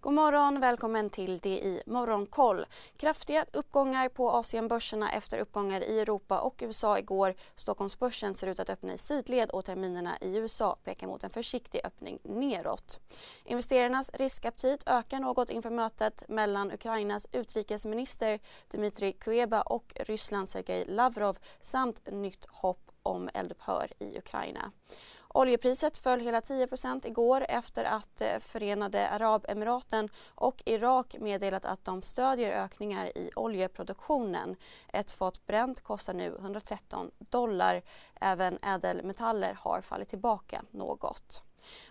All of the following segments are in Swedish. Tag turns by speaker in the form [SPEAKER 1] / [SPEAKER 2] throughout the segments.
[SPEAKER 1] God morgon, välkommen till det i Morgonkoll. Kraftiga uppgångar på Asienbörserna efter uppgångar i Europa och USA igår. Stockholmsbörsen ser ut att öppna i sidled och terminerna i USA pekar mot en försiktig öppning neråt. Investerarnas riskaptit ökar något inför mötet mellan Ukrainas utrikesminister Dmitrij Kuleba och Rysslands Sergej Lavrov samt nytt hopp om eldupphör i Ukraina. Oljepriset föll hela 10% igår efter att eh, Förenade Arabemiraten och Irak meddelat att de stödjer ökningar i oljeproduktionen. Ett fat bränt kostar nu 113 dollar. Även ädelmetaller har fallit tillbaka något.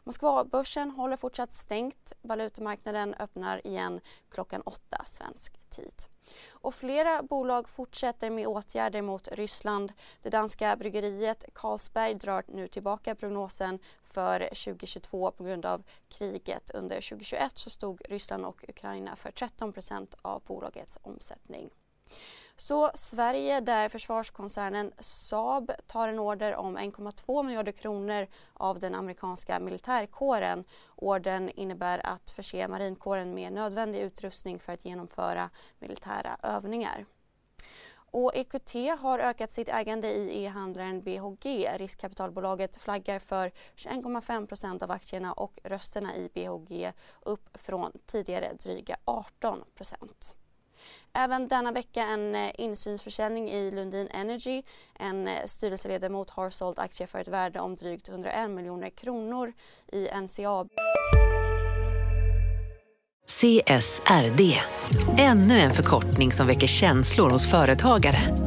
[SPEAKER 1] Moskvabörsen håller fortsatt stängt. Valutamarknaden öppnar igen klockan åtta svensk tid. Och flera bolag fortsätter med åtgärder mot Ryssland. Det danska bryggeriet Carlsberg drar nu tillbaka prognosen för 2022 på grund av kriget. Under 2021 så stod Ryssland och Ukraina för 13% av bolagets omsättning. Så Sverige där försvarskoncernen Saab tar en order om 1,2 miljarder kronor av den amerikanska militärkåren. Ordern innebär att förse marinkåren med nödvändig utrustning för att genomföra militära övningar. Och EQT har ökat sitt ägande i e-handlaren BHG. Riskkapitalbolaget flaggar för 21,5% av aktierna och rösterna i BHG upp från tidigare dryga 18 Även denna vecka en eh, insynsförsäljning i Lundin Energy. En eh, styrelseledamot har sålt aktier för ett värde om drygt 101 miljoner kronor i NCAB.
[SPEAKER 2] CSRD, ännu en förkortning som väcker känslor hos företagare.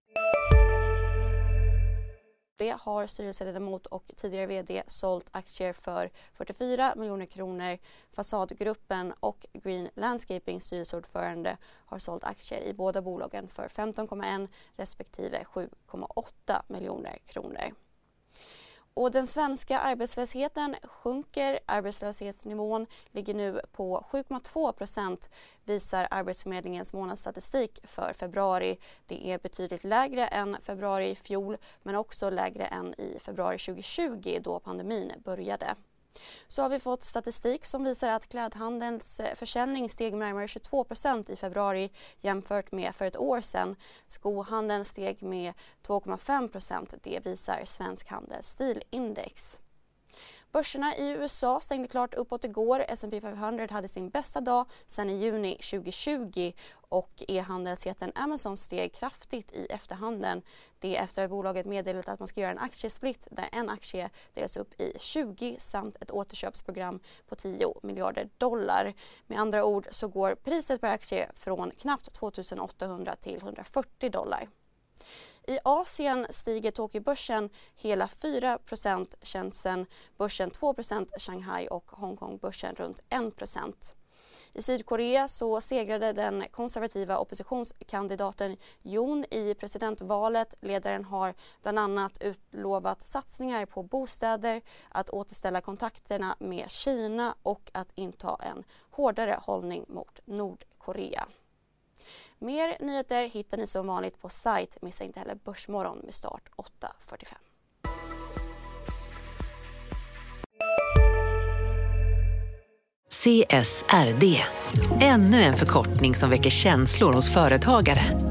[SPEAKER 1] Har styrelseledamot och tidigare vd sålt aktier för 44 miljoner kronor. Fasadgruppen och Green Landscaping styrelseordförande har sålt aktier i båda bolagen för 15,1 respektive 7,8 miljoner kronor. Och den svenska arbetslösheten sjunker. Arbetslöshetsnivån ligger nu på 7,2 procent visar Arbetsförmedlingens månadsstatistik för februari. Det är betydligt lägre än februari i fjol men också lägre än i februari 2020 då pandemin började. Så har vi fått statistik som visar att klädhandelns eh, försäljning steg med närmare 22% i februari jämfört med för ett år sedan. Skohandeln steg med 2,5% Det visar Svensk Handels stilindex. Börserna i USA stängde klart uppåt igår. S&P 500 hade sin bästa dag sedan i juni 2020 och e-handelsjätten Amazon steg kraftigt i efterhanden. Det efter att bolaget meddelat att man ska göra en aktiesplit där en aktie delas upp i 20 samt ett återköpsprogram på 10 miljarder dollar. Med andra ord så går priset per aktie från knappt 2 800 till 140 dollar. I Asien stiger Tokyobörsen hela 4% Shenzhen börsen 2% Shanghai och Hongkongbörsen runt 1% i Sydkorea så segrade den konservativa oppositionskandidaten Yoon i presidentvalet. Ledaren har bland annat utlovat satsningar på bostäder, att återställa kontakterna med Kina och att inta en hårdare hållning mot Nordkorea. Mer nyheter hittar ni som vanligt på sajt. Missa inte heller Börsmorgon med start 8.45.
[SPEAKER 2] CSRD, ännu en förkortning som väcker känslor hos företagare.